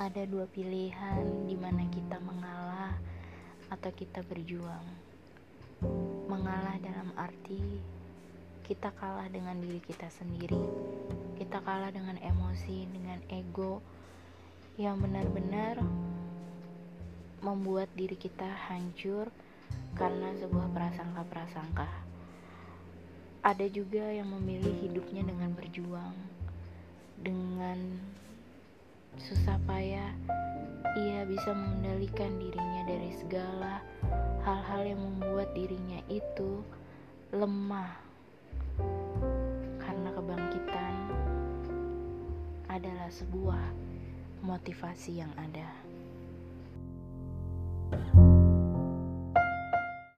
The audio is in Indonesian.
ada dua pilihan di mana kita mengalah atau kita berjuang. Mengalah dalam arti kita kalah dengan diri kita sendiri. Kita kalah dengan emosi, dengan ego yang benar-benar membuat diri kita hancur karena sebuah prasangka-prasangka. Ada juga yang memilih hidupnya dengan berjuang, susah payah, ia bisa mengendalikan dirinya dari segala hal-hal yang membuat dirinya itu lemah. Karena kebangkitan adalah sebuah motivasi yang ada.